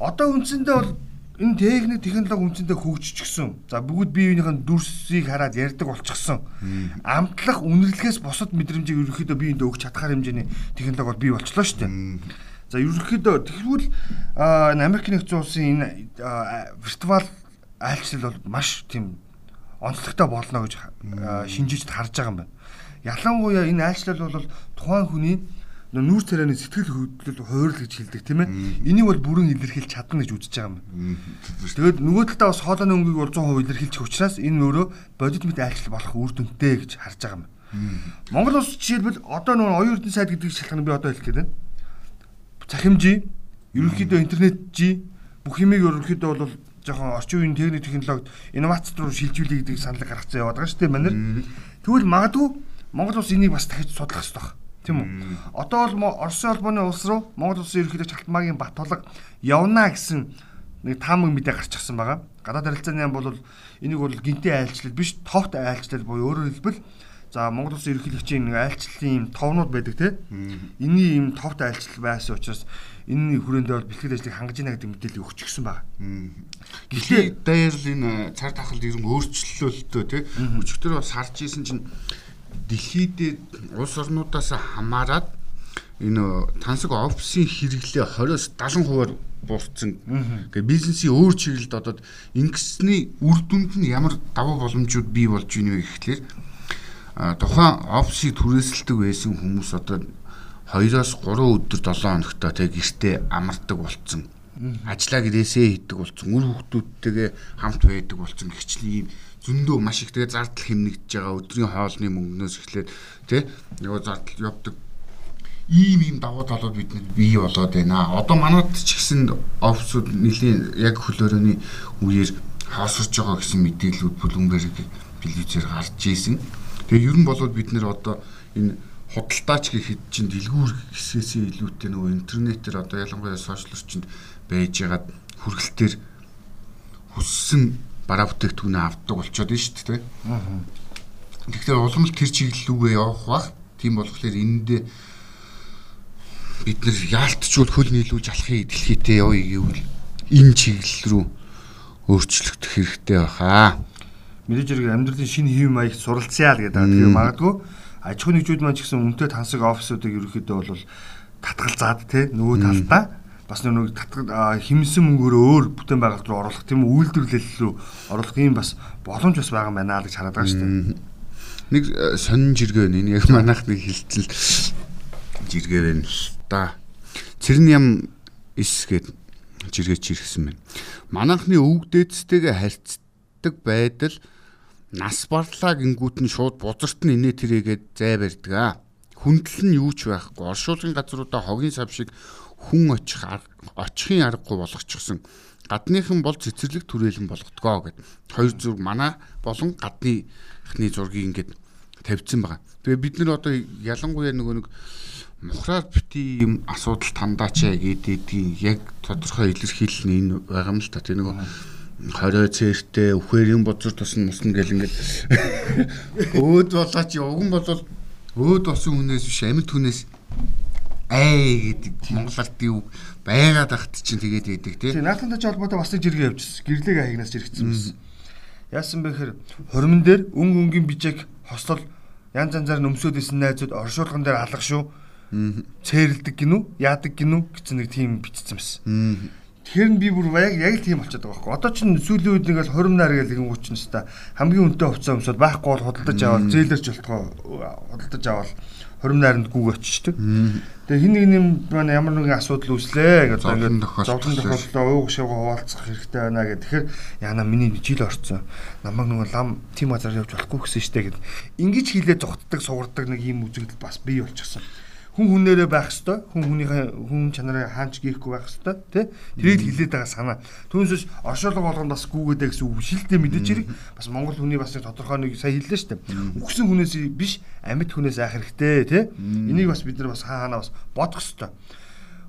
Одоо үндсэндээ бол энэ техник технологи үнцэндээ хөгжчихсөн. За бүгд бие биенийхэн дүрсийг хараад ярьдаг болчихсон. Амтлах үнэрлэхээс бусад мэдрэмжийг ерөөхдөө биеиндээ өгч чадхаар хэмжээний технологи бол бий болчлоо шүү дээ. За ерөөхдөө тэгвэл Америк нэгдсэн улсын энэ виртуал айлчлал бол маш тийм онцлогтой болно гэж шинжиж харж байгаа юм байна. Ялангуяа энэ айлчлал бол тухайн хүний нүүр царайны сэтгэл хөдлөл хойрол гэж хэлдэг тийм ээ. Энийг бол бүрэн илэрхийлж чадна гэж үзэж байгаа юм. Тэгээд нөгөө талдаа бас хоолойны өнгийг бол 100% илэрхийлж учраас энэ өөрөө бодит мэт айлчлал болох үр дүнтэй гэж харж байгаа юм. Монгол улс жишээлбэл одоо нөгөө оюун эрдэнэ сайд гэдэг шалтгаан би одоо хэлэх гээд байна. Захимжий, ерөнхийдөө интернет жи бүх юмыг ерөнхийдөө бол жоохон орчин үеийн техник технологид инновац руу шилжүүлэх гэдэг саналыг гаргацсан яваад байгаа шүү дээ манер. Тэгвэл магадгүй Монгол улс энийг бас дахиж судлах хэрэгтэй байна Тийм үү? Одоо бол Оросын холбооны улс руу Монгол улсын ерөнхийлөгч Халтмаагийн Батулга явна гэсэн нэг таамаг мэдээ гарчихсан байгаа. Гадаад харилцааны яам бол энийг бол гинтээ айлчлал биш, товт айлчлал буюу өөрөөр хэлбэл за Монгол улсын ерөнхийлөгчийн нэг айлчлалын юм товнууд байдаг те. Энийн юм товт айлчлал байсан учраас энэ хүрээндээ бол бэлтгэл ажлыг хангаж ийнэ гэдэг мэдээлэл өгчихсөн байна. Гэхдээ даяар л энэ цар тахалд ерөн өөрчлөлтөө те. Өчигдөр бас харж исэн чинь дэлхийд улс орнуудаас хамаарат энэ тансаг офисын хэрэглээ 20-оос 70%-аар буурсан. Гэхдээ бизнесийн өөр чиглэлд одоо ингэсний үр дүнд нь ямар давуу боломжууд бий болж байна вэ гэхлээр тухайн офисыг түрээсэлдэг байсан хүмүүс одоо 2-оос 3 өдөр 7 хоногтой тэг гэртээ амардаг болцсон. Ажлаа гэрээсээ хийдэг болцсон. Үр хүүхдүүдтэйгээ хамт байдаг болцсон гихчлийн зөндөө маш их тэгээ зардал хэмнэгдэж байгаа өдрийн хоолны мөнгнөөс эхлээд тий нөгөө зардал явдаг ийм ийм давуу талууд бидний бий болоод байна. Одоо манайд ч гэсэн офсууд нэлийн яг хөлөөрөний үеэр хаосорж байгаа гэсэн мэдээллүүд Bloomberg телевизээр гарч ийсэн. Тэгээ ер нь болоод бид нэр одоо энэ худалдаач гэхэд чинь дэлгүүр хэсгээсээ илүүтэй нөгөө интернетээр одоо ялангуяа сошиал орчинд байж байгаад хүргэлтээр хүссэн бараа бүтээгдэхүүнээ авдаг болчиход байна шүү дээ. Аа. Тэгэхээр улам л тэр чиглэлүүгээ явах бах. Тийм болохоор энэндээ бид нэр яалтчул хөл нийлүүлж алахын дэлхийтэй явъя гэвэл энэ чиглэл рүү өөрчлөгдөх хэрэгтэй баха. Мэдээж хэрэг амьдралын шинэ хэв маягт суралцъя л гэдэг. Тэгэхээр магадгүй аж ахуйн нэгжүүд маань ч гэсэн үнэтэй тансаг офисуудыг ерөөхдөө бол татгал заад те нөгөө талдаа бас нэг татгал химсэн мөнгөөрөө өөр бүтээн байгуулалт руу оруулах тийм үйлдвэрлэл рүү оруулах юм бас боломж бас байгаа юм байна гэж хараад байгаа шүү дээ. Нэг э, сонин жиргээ байна. Энэ яг манайх нэг хилцэл жиргээ байна л да. Цэрэн ям эс гээд жиргээ чиргсэн байна. Манайхны өвөг дээдстэйгээ харьцдаг байдал нас барлаа гингүүт нь шууд бузарт нь инээ тэрээгээд зай барьдаг аа. Хүндэл нь юу ч байхгүй. Оршуулгын газруудаа хогийн сав шиг хүн очих очихын аргагүй болгочихсон гадныхан бол цэцэрлэг түрээлэн болгодгоо гэд хоёр зүрг манай болон гадныхны зургийг ингээд тавьсан байгаа. Тэгээ бид нар одоо ялангуяа нөгөө нэг мухраар бити юм асуудал тандаач гэдгийг яг тодорхой илэрхийлэл нь энэ байгаа юм л та. Тэгээ нөгөө хорой цээртэй үхээрийн бузар тусна мусна гэл ингээд <laughs> өөд болооч уг нь бол өөд босон хүнээс биш амьд хүнээс ай гэдэг монгол ардын үг байгаад ахт чинь тэгээд байдаг тийм. Наатантай ч холбоотой бас нэг жиргээ явьчихсан. Гэрлэг аягнаас жиргэсэн байсан. Яасан бэ гэхээр хормон дээр өн өнгийн бижиг хослол янз янзаар нөмсөд исэн найзууд оршуулган дээр алга шүү. Цээрэлдэг гинүү, яадаг гинүү гэсэн нэг тийм бичсэн байсан. Тэгэхээр нь би бүр яг яг л тийм болчиход байгаа байхгүй. Одоо ч сүүлийн үед нэг л 20 нар гэл нэгэн уучна ста хамгийн үнэтэй хувцас өмсөд байхгүй бол худалдаж аваад зээлэрч болтгоо худалдаж аваад 20 найранд гүг очичдаг. Тэгээ хин нэг юм байна ямар нэгэн асуудал үүслээ гэж ингээд зовлон тохиолдолд ууг шавга хуваалцах хэрэгтэй байна гэх. Тэгэхээр яна миний жил орцсон. Намайг нөгөө лам тим азар явж болохгүй гэсэн штэ гэд. Ингиж хилээ зогтдаг сугардаг нэг юм үзэгдэл бас бий болчихсон хүн хүнээрээ байх хэвээр хүн хүнийхээ хүн чанараа хаанч гихгүй байх хэвээр тий Тэрийг хилээд байгаа санаа. Түүнээс оршуулга болгонд бас гүгээдэ гэсэн үг шилдэ мэдээж хэрэг. Бас монгол хүний бас тодорхой нэг сая хэллээ шүү дээ үхсэн хүнээс биш амьд хүнээс айх хэрэгтэй тий энийг бас бид нар бас хаана бас бодох хэвээр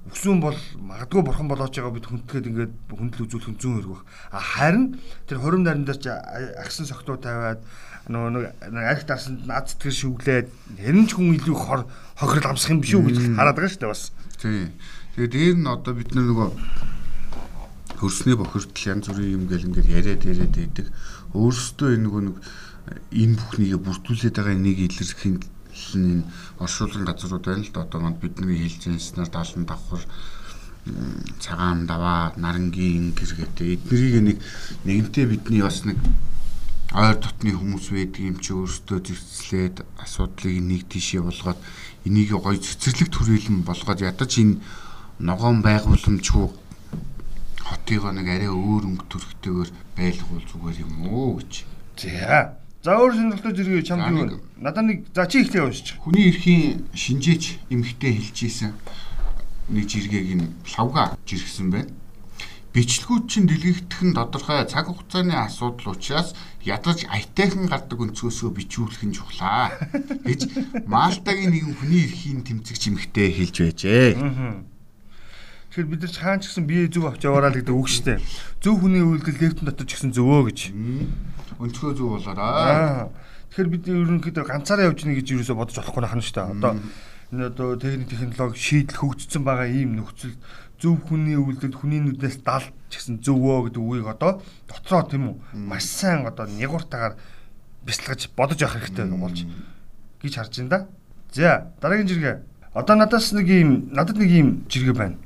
өксүн бол магадгүй бурхан болооч байгаа бид хүндгээд ингээд хүндэл үзүүлэх нь зүүн өргөх. А харин тэр хорим наран дээр ч агсан согтуу тавиад нөгөө нэг арх дарсанд над сэтгэл шүглээд хэрэн ч хүн илүү хор хохирол амсах юм биш үү гэж хараад байгаа шүү дээ бас. Тий. Тэгээд дээр нь одоо бид нөгөө хөрсний бохирдол янз бүрийн юм гэл ингээд яриад яриад байдаг. Өөрөөсөө энэ нөгөө нэг энэ бүхнийг бүрдүүлээд байгаа нэг илэрхийн энэ оршуулгын газрууд байна л да одоо манд бидний хэлцэнснээр даалан давхар цагаан даваа нарангийн гэргээтэй эднэрийг нэг нэгэнтээ бидний бас нэг ойр дотны хүмүүс байдаг юм чи өөрсдөө зөрчлээд асуудлыг нэг тийшээ болгоод энийг гоё цэцэрлэг түрээлэн болгоод ядаж энэ ногоон байгууламжгүй хотыгоо нэг арай өөр өнгө төрхтэйгээр байлгуул зүгээр юм уу гэж. За. За өөр сонирхолтой зэрэг чамд юу надад нэг за чи ихлэ уншиж. Хүний эрхийн шинжээч эмхтэй хэлжсэн нэг жиргэг нь лавга жиргсэн байна бичлэгүүд чинь дэлгэгдэх нь тодорхой цаг хугацааны асуудал учраас ядаж аятайхан гардаг өнцгөөсөө бичүүлэх нь чухлаа гэж Малтагийн нэгэн хүний эрхийн тэмцэгч эмэгтэй хэлж байжээ. Тэгэхээр бид нар хаан ч гэсэн бие зүг авч яваараа л гэдэг үг шүү дээ. Зөв хүний үйлдэл левтэн дотор ч гэсэн зөвөө гэж. Өнцгөө зөв болоорой. Тэгэхээр бид ерөнхийдөө ганцаараа явж ийн гэж юу өсө бодож болохгүй нахна шүү дээ. Одоо энэ одоо техник технологи шийдэл хөгжсөн байгаа ийм нөхцөл зөв хүний үйлдэл хүний нүднээс далж гэсэн зөвөө гэдэг үгийг одоо дотроо тийм үү маш сайн одоо нягууртаагаар бяцлагаж бодож явах хэрэгтэй болж гэж харж байна да. За дараагийн жиргээ. Одоо надаас нэг юм надад нэг юм жиргээ байна.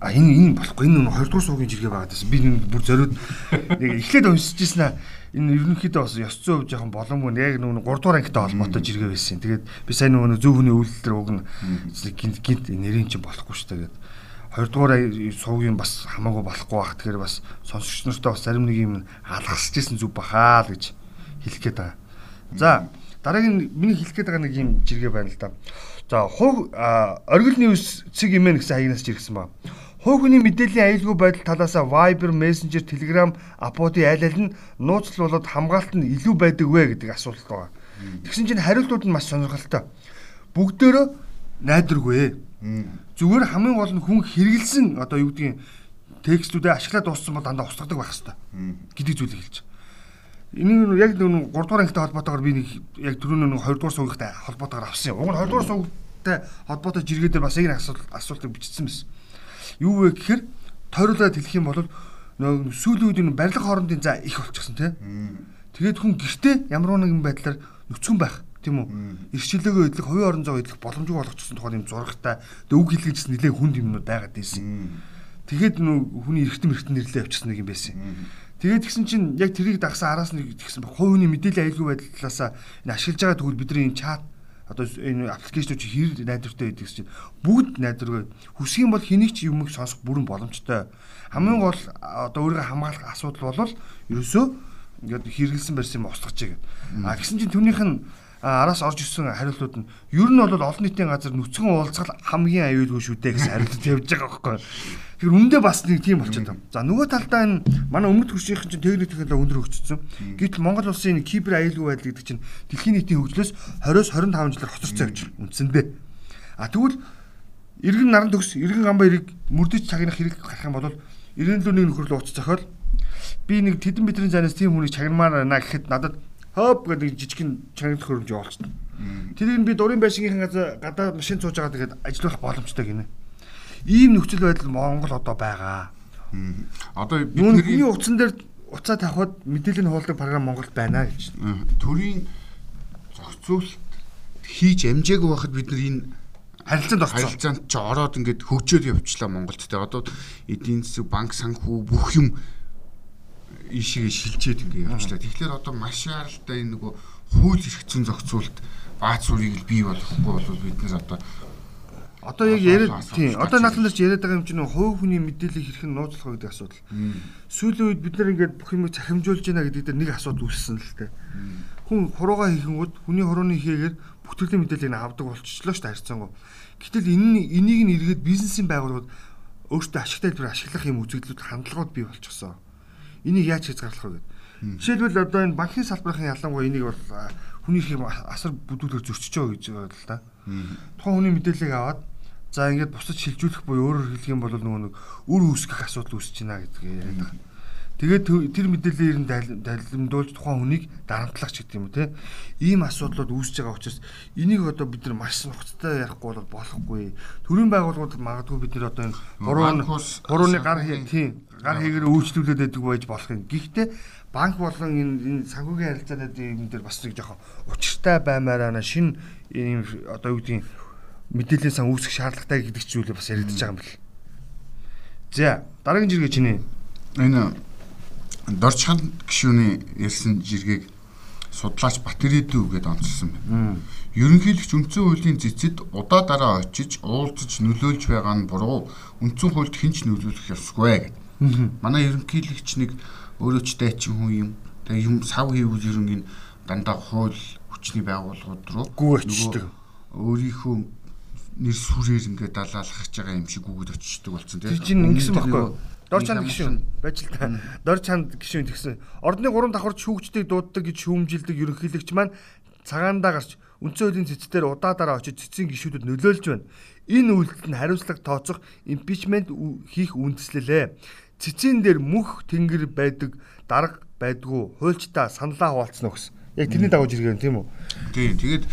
А энэ энэ болохгүй энэ 20 дугаар суугийн жиргээ байгаа гэсэн. Би бүр зориуд <laughs> нэг эхлээд уншиж ирсэн аа энэ ерөнхийдөө бас ёс зүйн хувьд жоохон боломгүй яг нөгөө 3 дугаар ангитай холбоотой жиргээ байсан. Тэгээд би сайн нөгөө зөв хүний үйлдэлээр уг нь гинт гинт нэрийн чинь болохгүй шүү дээ гэдэг. 2 дугаар суугийн бас хамаагүй болохгүй бах. Тэгэхээр бас сонсогч нартай бас зарим нэг юм алгасч исэн зүг бахаа л гэж хэлэх гээд байгаа. За дараагийн миний хэлэх гээд байгаа нэг юм жиргээ байна л да. За хуг оргил ньюс цэг имэн гэсэн хаягнаас жиргсэн ба. Хүний мэдээллийн аюулгүй байдал талаасаа Viber, Messenger, Telegram, аппуудын айл аль нь нууцлал болоод хамгаалалт нь илүү байдаг вэ гэдэг асуулт байгаа. Тэгсэн чинь хариултууд нь маш сонирхолтой. Бүгдөө найдваргүй. Зүгээр хамгийн гол нь хүн хэрэгэлсэн одоо юу гэдгийг текстүүдээ ашиглаад дууссан бол дандаа устгадаг байх хэвээр гэдэг зүйлийг хэлж байгаа. Энийг яг нэг 3 дугаар ангитай холбоотойгоор би нэг яг түрүүн нэг 2 дугаар сувгтай холбоотойгоор авсан юм. Уг нь 2 дугаар сувгтай холбоотой жиргээ дээр бас яг асуулт асуултыг бичсэн байсан. Юу вэ гэхээр тойруулаад хэлэх юм бол нөгөө сүүлийн үед энэ барилга хоорондын за их болчихсон тий. Тэгээд хүн гэртээ ямар нэгэн байдлаар нүцгэн байх тийм үү? Ирчлөөгөө идэх, хувийн орон зай идэх боломжгүй болгочихсон тухайн юм зурагтай үг хэлгээс нэлээ хүнд юмнууд байгаад байсан. Тэгээд нөө хүний эргэтэн эргэтэн нэрлээ авчихсан нэг юм байсан. Тэгээд тэгсэн чинь яг тэрийг дагсан араас нь тэгсэн баг хувийн мэдээллийн аюулгүй байдал талаасаа энэ ашиглаж байгаа тэгвэл бидний энэ чат одоо энэ аппликейшнүүд хэр найдвартай байдаг чинь бүгд найдваргүй хүсэх юм бол хэнийг ч юмыг сонсох бүрэн боломжтой. Хамгийн гол одоо өөрийгөө хамгаалах асуудал бол ерөөсөө ингээд хэрэгэлсэн барьсан юм устгах чиг. А гэсэн чинь түүнийх нь араас орж ирсэн хариултууд нь ер нь бол олон нийтийн газар нүцгэн уулзгал хамгийн аюулгүй шүү дээ гэсэн хариулт явж байгаа байхгүй. Тэгэхээр үндэ бас нэг тийм болчиход байна. За нөгөө талдаа энэ манай өмнөд хөршийнхэн чинь техник технологи өндөр хөгжсөн. Гэвч Монгол улсын кибер аюулгүй байдал гэдэг чинь дэлхийн нийтийн хөгжлөөс 20-с 25 жилээр хоцорсон явж байна. Үндсэндээ. А тэгвэл иргэн наран төгс, иргэн гамбаа эрэг мөрдөж цагнах хэрэг гарах юм бол иргэн лүү нэг нөхөрлөө уц зохиол би нэг тэдэн битрийн занаас тийм хүнийг чагнамаар байна гэхэд надад хоп гэдэг жижигхэн чанарт хөрөмж явуулчихна. Тэрийг би дурын байшингийн газар гадаа машин цууж байгаа тэгээд ажиллах боломжтой гинэ. Ийм нөхцөл байдал Монгол одоо байгаа. Одоо бидний утсан дээр уцаа тавихад мэдээлэл хуулдаг програм Монголд байна гэж. Төрийн зохицуулалт хийж амжаагүй байхад бид нар энэ харилцаанд орсон. Харилцаанд ч ороод ингээд хөгжөөд явчлаа Монголд. Тэгээ одоо эдийн засаг, банк санхүү бүх юм ийшээ шилжээд ингээ явчлаа. Тэгэхээр одоо маш яралтай энэ нөгөө хууль эрх зүйн зохицуулалт баац сурыг л бий болохгүй бол бид нэр одоо Одоо яг яриад тийм одоо наасан дээр ч яриад байгаа юм чинь хувь хүний мэдээлэл хэрхэн нууцлах вэ гэдэг асуудал. Сүүлийн үед бид нар ингээд бүх юмыг цахимжуулж байна гэдэг дээр нэг асуудал үүссэн л дээ. Хүн хуруугаа хийхэнгүүд хүний хурууны хийгээр төрлийн мэдээллийг авдаг болчихлоо шүү дээ харьцангуй. Гэтэл энэ энийг нь эргээд бизнесийн байгууллагууд өөртөө ашигтай хэлбэр ашиглах юм үзэгдлүүд хандлагууд бий болчихсон. Энийг яаж хязгаарлах вэ гэдэг. Жишээлбэл одоо энэ банкны салбарын ялангуяа энийг бол хүний их асар бүдүүлгээр зөрчиж байгаа гэж байна л да. Тухайн хүний мэдээллийг аваад за ингээд бусад шилжүүлэх буюу өөрөөр хэлэх юм бол нөгөө нэг үр үүсгэх асуудал үүсэж байна гэдгийг яриад байгаа. Тэгээд тэр мэдээллээр нь далимдуулж тухайн хүнийг дарамтлах ч гэдэг юм уу те. Ийм асуудлууд үүсэж байгаа учраас энийг одоо бид нар маш нухацтай ярихгүй бол болохгүй. Төрийн байгууллагууд магадгүй бид нар одоо энэ гурван гурваны гар тийм гар хийгээр үйлчлүүлээд байдаг байж болох юм. Гэхдээ банк болон энэ энэ санхүүгийн харилцааны юм дээр бас нэг жоохон учиртай баймаараа шин ийм одоо юу гэдгийг мэдээллийн сан үүсгэх шаардлагатай гэдэг зүйлээ бас яригдчихэж байгаа юм бэл. За дараагийн жиргээ чиний энэ Дорчхан гişүүний ярьсан жиргийг судлаач Батэридүү гэдээ онцлсон байна. Ерөнхийлөгч үндсэн хуулийн цэцэд удаа дараа очиж уулзаж нөлөөлж байгаа нь буруу. Үндсэн хуульд хинч нөлөөлөх ёсгүй гэдэг. Манай ерөнхийлөгч нэг өөрөө ч дайчин хүн юм. Тэгээ юм сав хийвэл ерөнгийн дандаа хууль хүчний байгууллагууд руу гүү очдог. Өөрийнхөө нэр сүрээр ингээд далаалах гэж байгаа юм шиг үгд очдог болсон тийм. Тэр чинь ингэсэн байхгүй. Дор чанд гişүүн байж л та. Дор чанд гişүүн тэгсэн. Ордны гурван давхарт шүүгчдийг дууддаг гэж шүүмжилдэг ерөнхийлөгч маань цагаандаа гарч үндсэн хуулийн цэцээр удаа дараа очиж цэцгийн гişүүдэд нөлөөлж байна. Энэ үйлдэлд нь хариуцлага тооцох импичмент хийх үндэслэлээ. Цэцэн дээр мөх тэнгэр байдаг дарга байдгүй хуульчдаа саналаа хуваалцсан өгс. Яг тэрний дагуу жиргэн тийм үү? Тийм. Тэгээд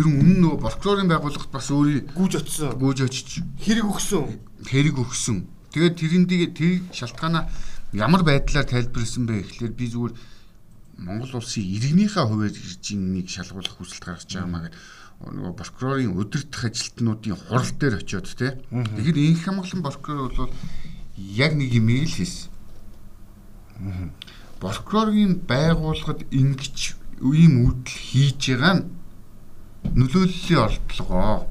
ер нь өмнө нөгөө прокурорын байгууллагт бас өөрийн гүйж очсон. Гүйж очиж хэрэг өгсөн. Хэрэг өгсөн Тэгээд тэрэндээ тэр шалтгаанаа ямар байдлаар тайлбарласан бэ гэхлээр би зүгээр Монгол улсын иргэнийхээ хувьд иржиннийг шалгуулах хүсэлт гаргаж байгаа маа гэдэг нөгөө прокурорын өдөртөх ажилтнуудын хурал дээр очиод те. Тэгэхээр инх хамгаалан прокурор бол яг нэг юм ил хийсэн. Прокурорын байгууллагад ингэж ийм үйлдэл хийж байгаа нь нөлөөллийн оролдлогоо.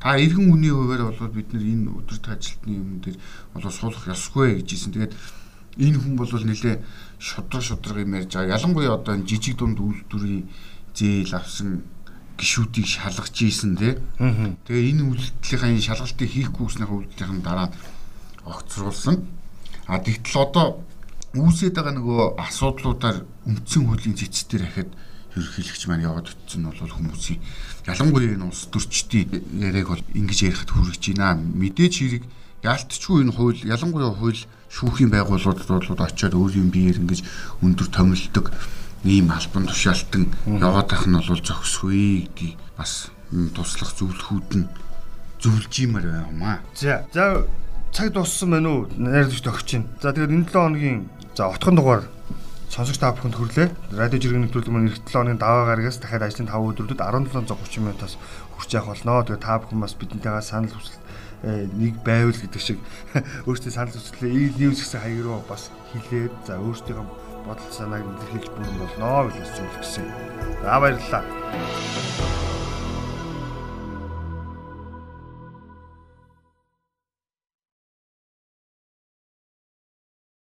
Та иргэн үний хувьар бол бид нар энэ өдөрт ажилтны юм дээр бол суулгах ёсгүй гэж хэлсэн. Тэгээд энэ хүн бол нэлээ шудраг шудраг юм ярьж байгаа. Ялангуяа одоо жижиг дунд үйлдвэрийн зээл авсан гişүүдийг шалгаж ийсэн тий. Тэгээ энэ үйлдэлийнхаа шалгалтыг хийхгүй гэснийхээ үйлдлийн дараа огцруулсан. А тэгтэл одоо үүсээд байгаа нөгөө асуудлуудаар үндсэн хуулийн цэцтэр ахад ерөнхийлөгч маань яваад утсан нь бол хүмүүсийн ялангуяа энэ улс төрчдийн яриаг бол ингэж ярихад хүрэж байна. Мэдээж хэрэг яалтчгүй энэ хууль ялангуяа хууль шүүхийн байгууллагууд бол очиод өөрийн биеэр ингэж өндөр томилдог ийм албан тушаалтан яваад байх нь бол зохисгүй гэдгийг бас туслах зөвлөхүүд нь зөвлөж юмар байнамаа. За за цаг дууссан байна уу? Найрлагч тогч чинь. За тэгээд энэ 7 хоногийн за отхон дугаар сонсогч та бүхэнд хүрлээ. Радио жиргэний нэвтрүүлэг маань эх 7 оны даваа гарагаас дахиад ажлын 5 өдрүүдэд 1730 минутаас хүрч явах болно. Тэгээ та бүхэн бас бидэнтэйгээ санал хүсэл э, нэг байвал гэдэг шиг <laughs> өөрсдөө санал хүслээ news гэсэн хаяг руу бас хэлээд за өөрсдийнхөө бодол санааг илэрхийлж бүрэн болно гэж зөвлөсөн. За баярлалаа.